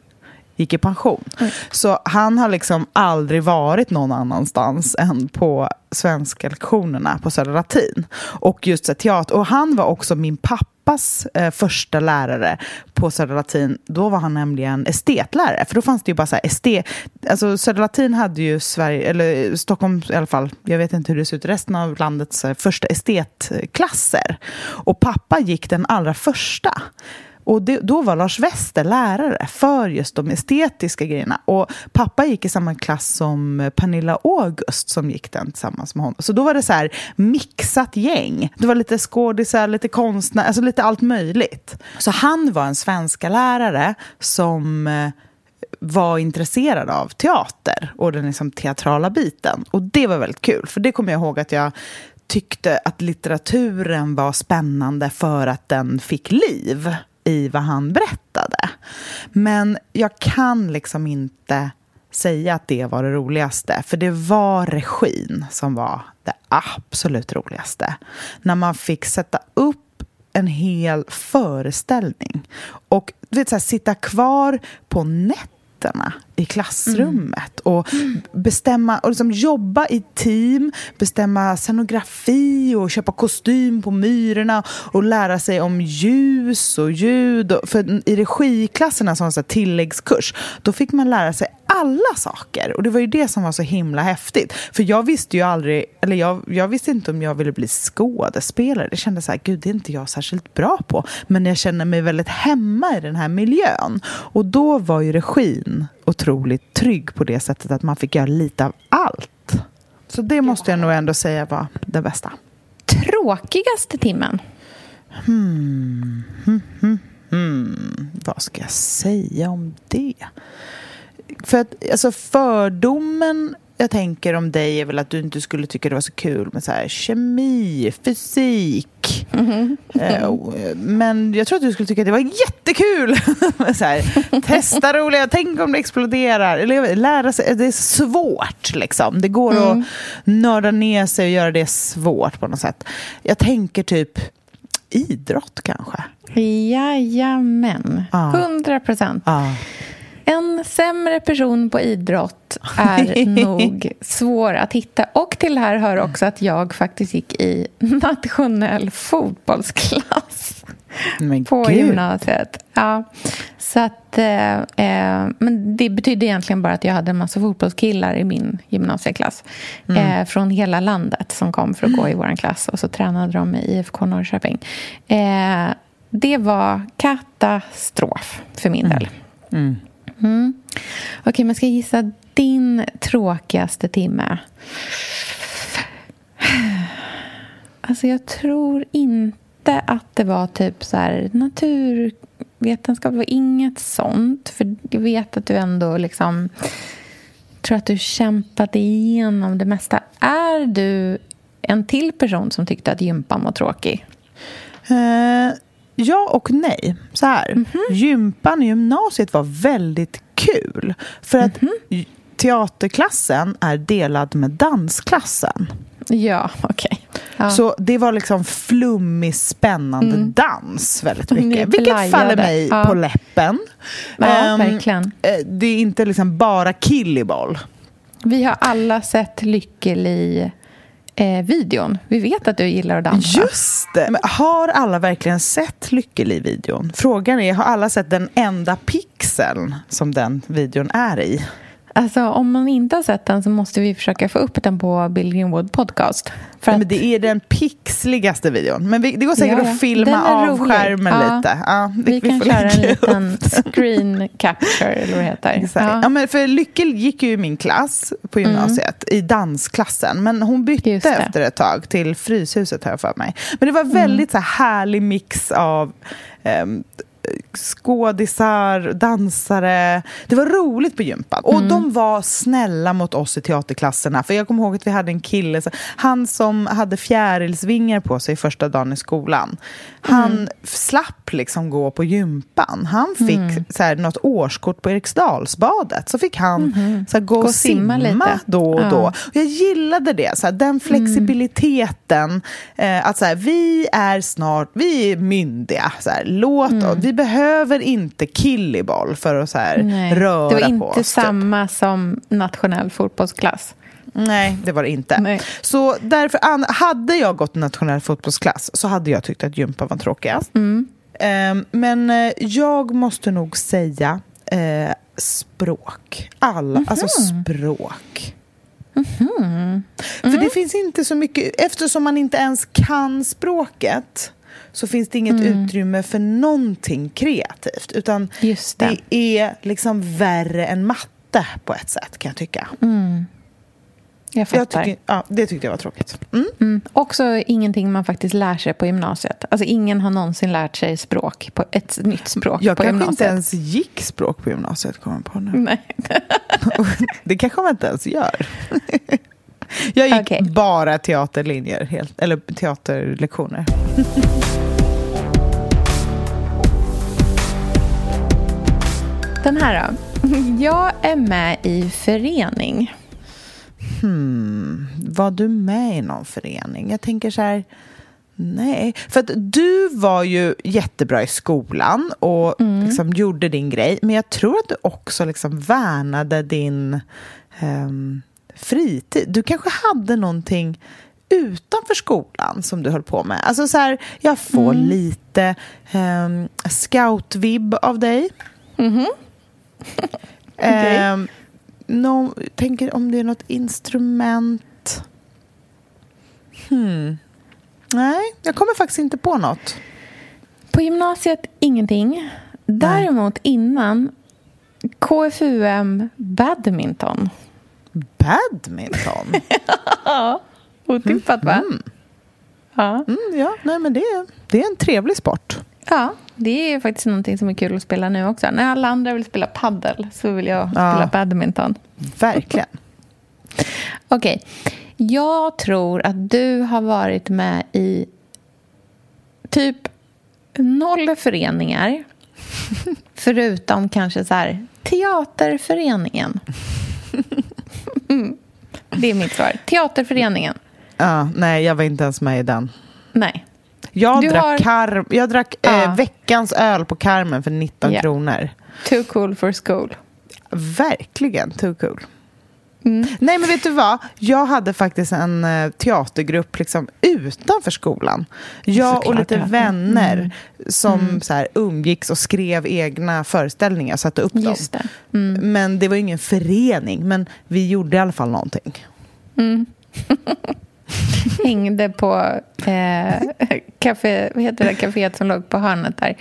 gick i pension. Så han har liksom aldrig varit någon annanstans än på svenska lektionerna på Södra Latin. Och just så teater. Och han var också min pappas eh, första lärare på Södra Latin. Då var han nämligen estetlärare. För då fanns det ju bara så här estet... Alltså Södra Latin hade ju Sverige, eller Stockholm i alla fall, jag vet inte hur det ser ut resten av landets eh, första estetklasser. Och pappa gick den allra första. Och det, då var Lars Wester lärare för just de estetiska grejerna. Och pappa gick i samma klass som Pernilla August som gick den tillsammans med honom. Så då var det så här mixat gäng. Det var lite skådisar, lite konstnärer, alltså lite allt möjligt. Så han var en svenska lärare som eh, var intresserad av teater och den liksom teatrala biten. Och det var väldigt kul, för det kommer jag ihåg att jag tyckte att litteraturen var spännande för att den fick liv i vad han berättade. Men jag kan liksom inte säga att det var det roligaste. För det var regin som var det absolut roligaste. När man fick sätta upp en hel föreställning och vet, så här, sitta kvar på nätterna i klassrummet mm. och bestämma och liksom jobba i team, bestämma scenografi och köpa kostym på Myrorna och lära sig om ljus och ljud. För i regiklasserna som var tilläggskurs, då fick man lära sig alla saker. Och det var ju det som var så himla häftigt. För jag visste ju aldrig, eller jag, jag visste inte om jag ville bli skådespelare. Det kändes så här, gud det är inte jag särskilt bra på. Men jag känner mig väldigt hemma i den här miljön. Och då var ju regin otroligt trygg på det sättet att man fick göra lite av allt. Så det måste jag nog ändå säga var det bästa. Tråkigaste timmen? Hmm, hmm, hmm. Vad ska jag säga om det? För att alltså fördomen jag tänker om dig är väl att du inte skulle tycka det var så kul med så här, kemi, fysik. Mm -hmm. Men jag tror att du skulle tycka att det var jättekul så här, testa roliga, tänk om det exploderar. Eller lära sig, det är svårt liksom. Det går mm. att nörda ner sig och göra det svårt på något sätt. Jag tänker typ idrott kanske. Jajamän, hundra procent. Ah. En sämre person på idrott är nog svår att hitta. Och till det här hör också att jag faktiskt gick i nationell fotbollsklass men på Gud. gymnasiet. Ja, så att, eh, eh, men det betyder egentligen bara att jag hade en massa fotbollskillar i min gymnasieklass mm. eh, från hela landet som kom för att gå i vår klass. Och så tränade de i IFK Norrköping. Eh, det var katastrof för min del. Mm. Mm. Mm. Okej, okay, men ska jag gissa din tråkigaste timme? Alltså, jag tror inte att det var typ så här naturvetenskap. var inget sånt. För jag vet att du ändå liksom... tror att du kämpade igenom det mesta. Är du en till person som tyckte att gympan var tråkig? Uh Ja och nej. Så här, mm -hmm. Gympan i gymnasiet var väldigt kul. För att mm -hmm. teaterklassen är delad med dansklassen. Ja, okej. Okay. Ja. Så det var liksom flummig, spännande mm. dans väldigt mycket. Vilket faller mig ja. på läppen. Ja, um, verkligen. Eh, det är inte liksom bara killiboll. Vi har alla sett Lykkeli eh, videon. Vi vet att du gillar att dansa. Just det! Men har alla verkligen sett Lykkeli-videon? Frågan är, har alla sett den enda pixeln som den videon är i? Alltså, om man inte har sett den så måste vi försöka få upp den på Bill Greenwood podcast. För att... men det är den pixligaste videon. Men vi, det går säkert ja, att filma av rolig. skärmen ja. lite. Ja, vi, vi, kan vi köra en liten screen capture, eller vad det heter. Ja. ja. men för Lycke gick ju i min klass på mm. gymnasiet, mm. i dansklassen. Men hon bytte efter ett tag till Fryshuset, har jag för mig. Men det var väldigt mm. så här härlig mix av um, skådisar, dansare. Det var roligt på gympan. Och mm. de var snälla mot oss i teaterklasserna. För jag kommer ihåg att vi hade en kille, han som hade fjärilsvingar på sig första dagen i skolan. Han mm. slapp liksom gå på gympan. Han fick mm. så här, något årskort på Eriksdalsbadet. Så fick han mm. så här, gå, gå och simma, simma då och ja. då. Och jag gillade det, så här, den flexibiliteten. Eh, att så vi är snart, vi är myndiga. Så låt mm. oss, vi behöver inte killiboll för att så här, röra på oss. Det var inte typ. samma typ. som nationell fotbollsklass. Nej, det var det inte. Nej. Så därför, hade jag gått nationell fotbollsklass så hade jag tyckt att gympa var tråkigast. Mm. Um, men uh, jag måste nog säga uh, språk. Alla, mm -hmm. alltså språk. Mm -hmm. För det finns inte så mycket, eftersom man inte ens kan språket så finns det inget mm. utrymme för någonting kreativt. Utan det. det. är liksom värre än matte på ett sätt kan jag tycka. Mm. Jag fattar. Jag tyckte, ja, det tyckte jag var tråkigt. Mm. Mm. Också ingenting man faktiskt lär sig på gymnasiet. Alltså ingen har någonsin lärt sig språk, på ett nytt språk jag på gymnasiet. Jag kanske inte ens gick språk på gymnasiet, kommer på nu. Nej. det kanske man inte ens gör. jag gick okay. bara teaterlinjer, helt, eller teaterlektioner. Den här då. Jag är med i förening. Hmm, var du med i någon förening? Jag tänker så här... Nej, för att du var ju jättebra i skolan och mm. liksom gjorde din grej. Men jag tror att du också liksom värnade din um, fritid. Du kanske hade någonting utanför skolan som du höll på med. Alltså så här, jag får mm. lite um, scoutvibb av dig. Mm -hmm. okay. um, no, tänker om det är något instrument. Hmm. Nej, jag kommer faktiskt inte på något. På gymnasiet ingenting. Däremot Nej. innan KFUM badminton. Badminton? ja, otippat va? Mm. Ja, mm, ja nej, men det, det är en trevlig sport. Ja, det är faktiskt någonting som är kul att spela nu också. När alla andra vill spela paddel så vill jag spela ja, badminton. Verkligen. Okej. Okay. Jag tror att du har varit med i typ noll föreningar. Förutom kanske så här teaterföreningen. Det är mitt svar. Teaterföreningen. Ja, nej, jag var inte ens med i den. Nej. Jag du drack, har... kar jag drack ja. eh, veckans öl på Carmen för 19 yeah. kronor. Too cool for school. Verkligen too cool. Mm. Nej, men vet du vad? Jag hade faktiskt en uh, teatergrupp liksom, utanför skolan. Jag Såklart, och lite ja. vänner mm. som mm. Så här, umgicks och skrev egna föreställningar, satte upp dem. Det. Mm. Men det var ingen förening, men vi gjorde i alla fall någonting. Mm. Hängde på eh, café, vad heter det kaféet som låg på hörnet där?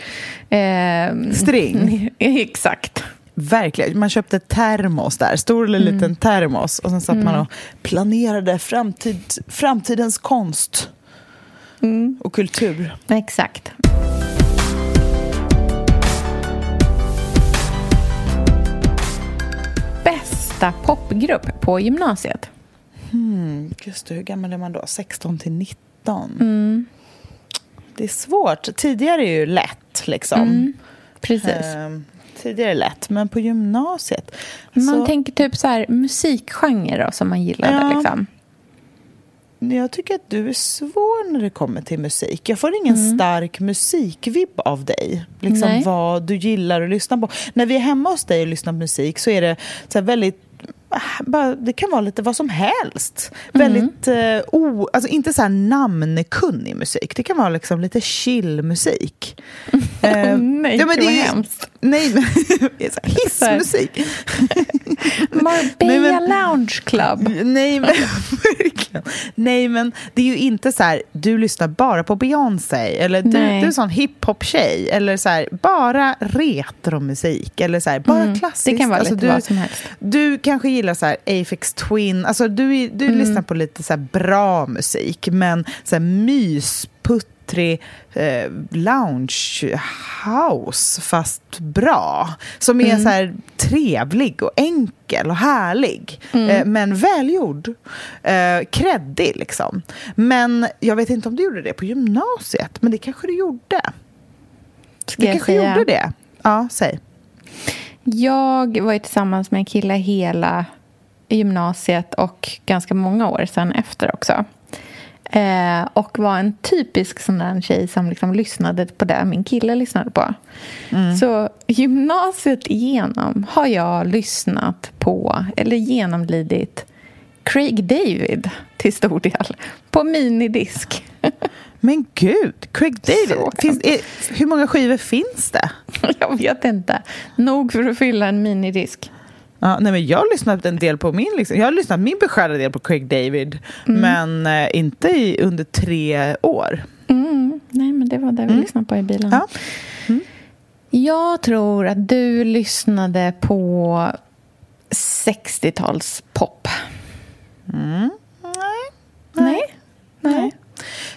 Eh, String. Exakt. Verkligen. Man köpte termos där, stor eller mm. liten termos. Och sen satt mm. man och planerade framtid, framtidens konst mm. och kultur. Exakt. Bästa popgrupp på gymnasiet? Hmm, just det, hur gammal är man då? 16 till 19? Mm. Det är svårt. Tidigare är ju lätt, liksom. Mm, precis. Um, tidigare lätt, men på gymnasiet... Man så... tänker typ så här musikgenre då, som man gillade. Ja. Liksom. Jag tycker att du är svår när det kommer till musik. Jag får ingen mm. stark musikvibb av dig. Liksom vad du gillar att lyssna på. När vi är hemma hos dig och lyssnar på musik så är det så väldigt bara, det kan vara lite vad som helst. Mm. Väldigt, eh, o, alltså inte så här namnkunnig musik. Det kan vara liksom lite chill musik. eh, nej, ja, men det är hemskt. Nej, men hissmusik. Marbella Lounge Club. Nej men, nej, men det är ju inte så här, du lyssnar bara på Beyoncé eller du, du är en sån hiphop-tjej eller så här, bara retromusik eller så här, bara mm, klassiskt. Det kan vara alltså, lite du, vad som helst. Du kanske gillar så här Afex Twin, alltså du, du mm. lyssnar på lite så bra musik men så här mysputtrig eh, lounge house fast bra. Som är mm. så här trevlig och enkel och härlig. Mm. Eh, men välgjord. Eh, kreddig liksom. Men jag vet inte om du gjorde det på gymnasiet. Men det kanske du gjorde. Ska du kanske säga? gjorde det. Ja, säg. Jag var ju tillsammans med en kille hela gymnasiet och ganska många år sen efter också. Eh, och var en typisk sån där tjej som liksom lyssnade på det min kille lyssnade på. Mm. Så gymnasiet igenom har jag lyssnat på, eller genomlidit, Craig David till stor del, på minidisk. Men gud, Craig David. Finns, är, hur många skivor finns det? Jag vet inte. Nog för att fylla en minidisk. Ja, nej, men jag har lyssnat en del på min, liksom, jag har lyssnat min beskärda del på Craig David, mm. men eh, inte i, under tre år. Mm. Nej, men det var det vi mm. lyssnade på i bilen. Ja. Mm. Jag tror att du lyssnade på 60-talspop. Mm. Nej. Nej. Nej. Nej.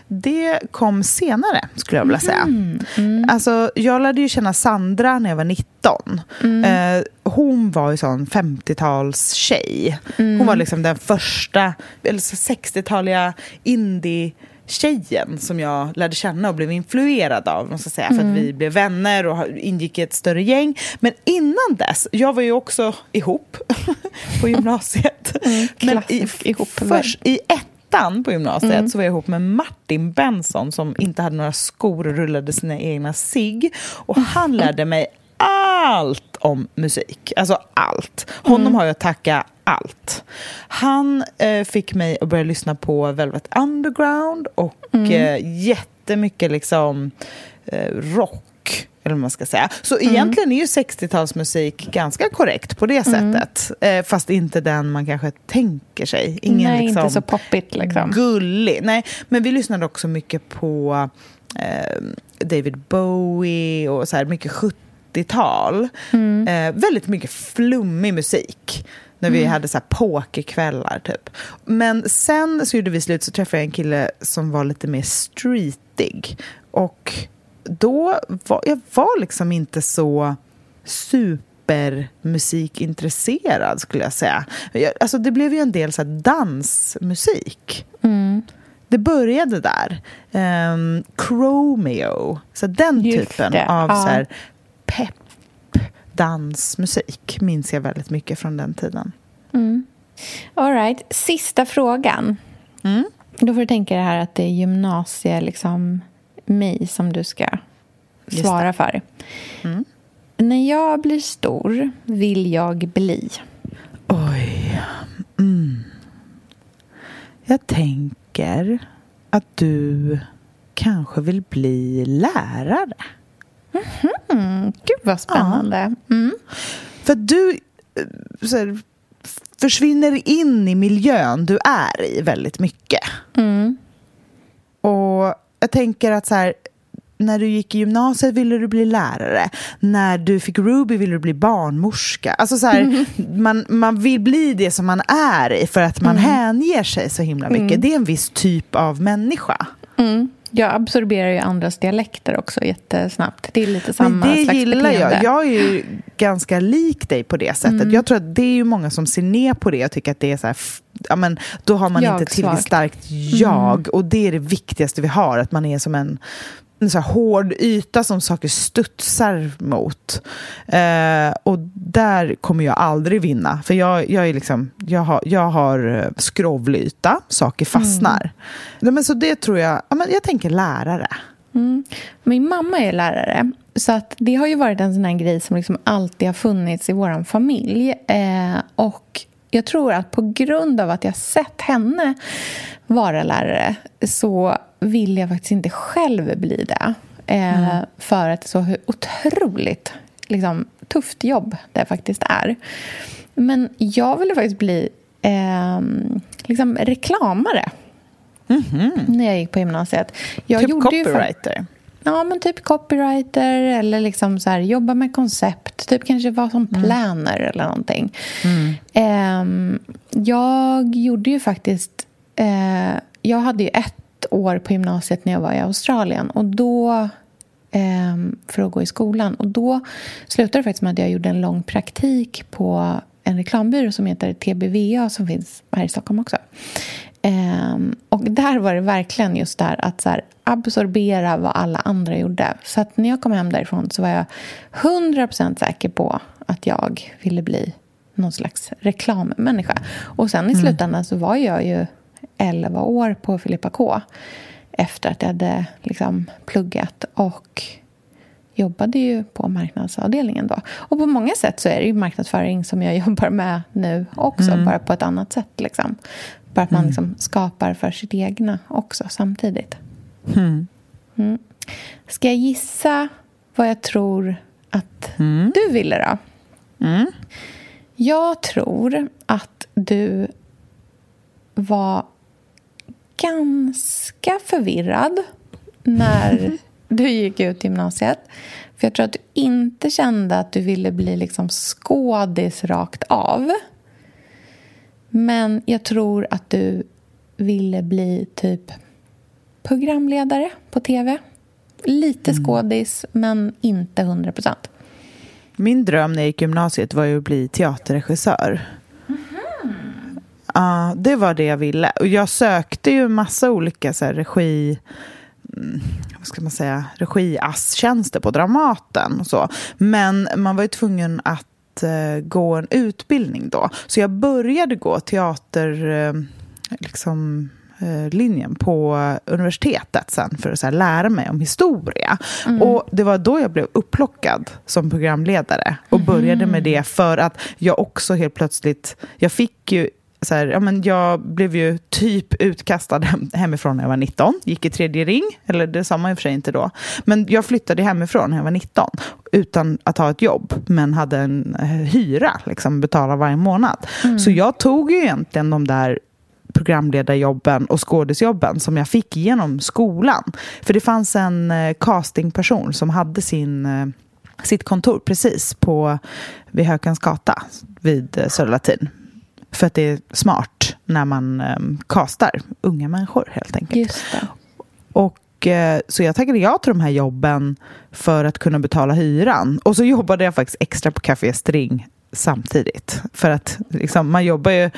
Det kom senare, skulle jag vilja säga. Mm. Mm. Alltså, jag lärde ju känna Sandra när jag var 19. Mm. Eh, hon var ju sån 50-tals-tjej. Hon var liksom den första, eller 60-taliga indie tjejen som jag lärde känna och blev influerad av. Måste säga, För att vi blev vänner och ingick i ett större gäng. Men innan dess, jag var ju också ihop på gymnasiet. Mm, Men i, ihop. först, i ettan på gymnasiet så var jag ihop med Martin Benson som inte hade några skor och rullade sina egna sig. Och han lärde mig allt om musik. Alltså allt. Honom har jag att tacka allt. Han eh, fick mig att börja lyssna på Velvet Underground och eh, jättemycket liksom eh, rock. Eller vad man ska säga. Så egentligen är ju 60-talsmusik ganska korrekt på det sättet. Eh, fast inte den man kanske tänker sig. Ingen Nej, liksom, inte så poppigt liksom. gullig. Nej, men vi lyssnade också mycket på eh, David Bowie och så här mycket 70-tal. Eh, väldigt mycket flummig musik. När vi hade så här pokerkvällar typ. Men sen så gjorde vi slut så träffade jag en kille som var lite mer streetig. Och då var jag var liksom inte så supermusikintresserad skulle jag säga. Jag, alltså det blev ju en del så här dansmusik. Det började där. Um, Chromeo, så den Just typen det, av ja. så här pepp dansmusik minns jag väldigt mycket från den tiden. All right. Sista frågan. Mm. Då får du tänka dig här att det är gymnasie, liksom mig som du ska svara för. Mm. När jag blir stor vill jag bli. Oj. Mm. Jag tänker att du kanske vill bli lärare. Mm, gud vad spännande. Mm. För du eh, här, försvinner in i miljön du är i väldigt mycket. Mm. Och jag tänker att så här, när du gick i gymnasiet ville du bli lärare. När du fick Ruby ville du bli barnmorska. Alltså så här, man, man vill bli det som man är för att man hänger sig så himla mycket. Det är en viss typ av människa. Mm. Jag absorberar ju andras dialekter också jättesnabbt. Det är lite samma Men det slags gillar beteende. jag. Jag är ju ganska lik dig på det sättet. Jag tror att det är ju många som ser ner på det och tycker att det är så här, ja men då har man inte Jag-svagt. tillräckligt starkt jag. Och det är det viktigaste vi har, att man är som en, en så hård yta som saker studsar mot. Eh, och där kommer jag aldrig vinna. För jag, jag, är liksom, jag har, jag har eh, skrovlyta, saker fastnar. Nej, men så det tror jag, ja, men jag tänker lärare. Mm. Min mamma är lärare. Så att det har ju varit en sån grej som liksom alltid har funnits i vår familj. Eh, och jag tror att på grund av att jag sett henne vara lärare så vill jag faktiskt inte själv bli det. Eh, För att det är så otroligt liksom, tufft jobb det faktiskt är. Men jag ville faktiskt bli eh, liksom reklamare när jag gick på gymnasiet. Jag typ gjorde ju copywriter. Ja, men typ copywriter eller liksom så här, jobba med koncept. Typ kanske vara som planer eller någonting. Ehm, jag gjorde ju faktiskt... Eh, jag hade ju ett år på gymnasiet när jag var i Australien. Och då... ehm, för att gå i skolan. Och då slutade det faktiskt med att jag gjorde en lång praktik på en reklambyrå som heter TBVA som finns här i Stockholm också. Ehm, och där var det verkligen just där att så här, absorbera vad alla andra gjorde. Så att när jag kom hem därifrån så var jag 100% säker på att jag ville bli någon slags reklammänniska. Och sen i slutändan så var jag ju 11 år på Filippa K efter att jag hade liksom pluggat och jobbade ju på marknadsavdelningen då. Och på många sätt så är det ju marknadsföring som jag jobbar med nu också, bara på ett annat sätt. Liksom. Bara att man liksom skapar för sitt egna också samtidigt. Mm. Ska jag gissa vad jag tror att du ville då? Jag tror att du var ganska förvirrad när du gick ut gymnasiet. För jag tror att du inte kände att du ville bli liksom skådis rakt av. Men jag tror att du ville bli typ programledare på tv. Lite skådis, men inte 100 procent. Min dröm när jag gick gymnasiet var ju att bli teaterregissör. Ja, det var det jag ville. Och jag sökte ju massa olika så här, regi mm, vad ska man säga, regiasstjänster på Dramaten och så. Men man var ju tvungen att uh, gå en utbildning då. Så jag började gå teater, uh, liksom linjen på universitetet sen för att så lära mig om historia. Mm. Och Det var då jag blev upplockad som programledare och började med det för att jag också helt plötsligt... Jag fick ju så här, ja, men jag blev ju typ utkastad hemifrån när jag var 19. Gick i tredje ring, eller det sa man i och för sig inte då. Men jag flyttade hemifrån när jag var 19 utan att ha ett jobb, men hade en eh, hyra, liksom, betala varje månad. Mm. Så jag tog ju egentligen de där programledarjobben och skådisjobben som jag fick genom skolan. För det fanns en eh, castingperson som hade sin, eh, sitt kontor precis på, vid Hökens gata vid Södra Latin för att det är smart när man um, kastar unga människor helt enkelt. Och eh, så jag tackade ja till de här jobben för att kunna betala hyran. Och så jobbade jag faktiskt extra på Café String samtidigt. För att liksom, man jobbar ju,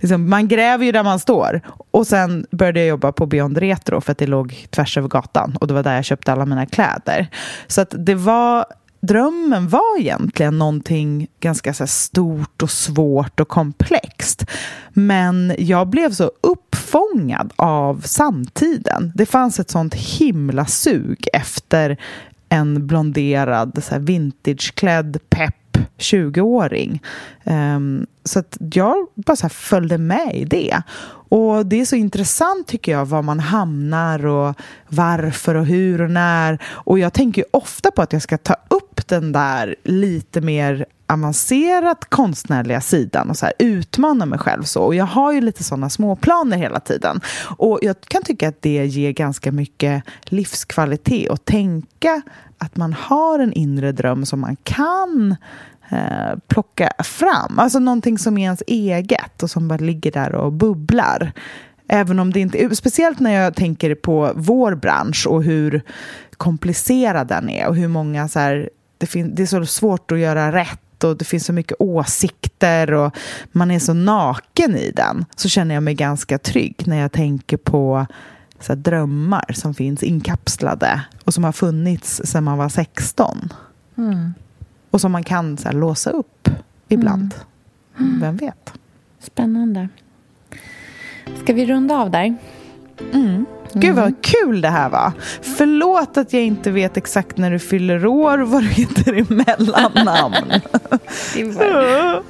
liksom, man gräver ju där man står. Och sen började jag jobba på Beyond Retro för att det låg tvärs över gatan. Och det var där jag köpte alla mina kläder. Så att det var drömmen var egentligen någonting ganska så stort och svårt och komplext. Men jag blev så uppfångad av samtiden. Det fanns ett sånt himla sug efter en blonderad, så vintageklädd, pepp 20-åring. Um, ehm, så att jag bara så följde med i det. Och det är så intressant tycker jag var man hamnar och varför och hur och när. Och jag tänker ofta på att jag ska ta upp den där lite mer avancerat konstnärliga sidan och så här, utmana mig själv så. Och jag har ju lite sådana småplaner hela tiden. Och jag kan tycka att det ger ganska mycket livskvalitet att tänka att man har en inre dröm som man kan eh, plocka fram. Alltså någonting som är ens eget och som bara ligger där och bubblar. Även om det inte speciellt när jag tänker på vår bransch och hur komplicerad den är och hur många så här, det, fin- det är så svårt att göra rätt och det finns så mycket åsikter och man är så naken i den så känner jag mig ganska trygg när jag tänker på så drömmar som finns inkapslade och som har funnits sedan man var 16. Mm. Och som man kan så låsa upp ibland. Mm. Vem vet? Spännande. Ska vi runda av där? Mm. Gud vad kul det här var. Förlåt att jag inte vet exakt när du fyller år och vad du heter i mellannamn. det var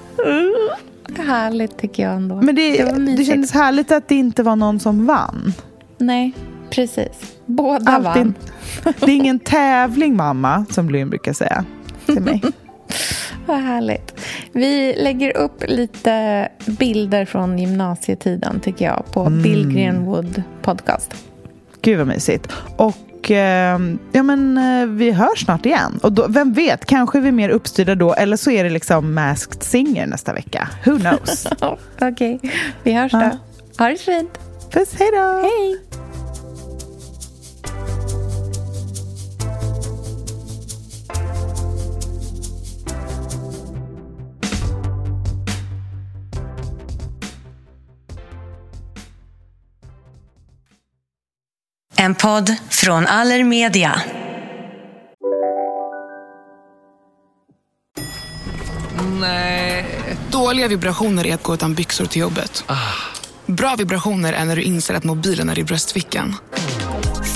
härligt tycker jag ändå. Men det, det, det kändes härligt att det inte var någon som vann. Nej, precis. Båda Alltid, vann. det är ingen tävling mamma, som Lynn brukar säga till mig. Vad härligt. Vi lägger upp lite bilder från gymnasietiden tycker jag på mm. Bill Greenwood podcast. Gud vad mysigt. Och eh, ja, men, eh, vi hörs snart igen. Och då, vem vet, kanske är vi mer uppstyrda då eller så är det liksom Masked Singer nästa vecka. Who knows? Okej, okay. vi hörs då. Ja. Ha det fint. Puss, hej då. Hej. En podd från Allermedia. Nej. Dåliga vibrationer är att gå utan byxor till jobbet. Ah. Bra vibrationer är när du inser att mobilen är i bröstfickan.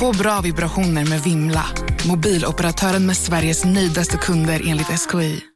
Få bra vibrationer med Vimla. Mobiloperatören med Sveriges nöjdaste kunder enligt SKI.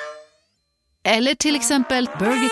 eller till exempel Burger...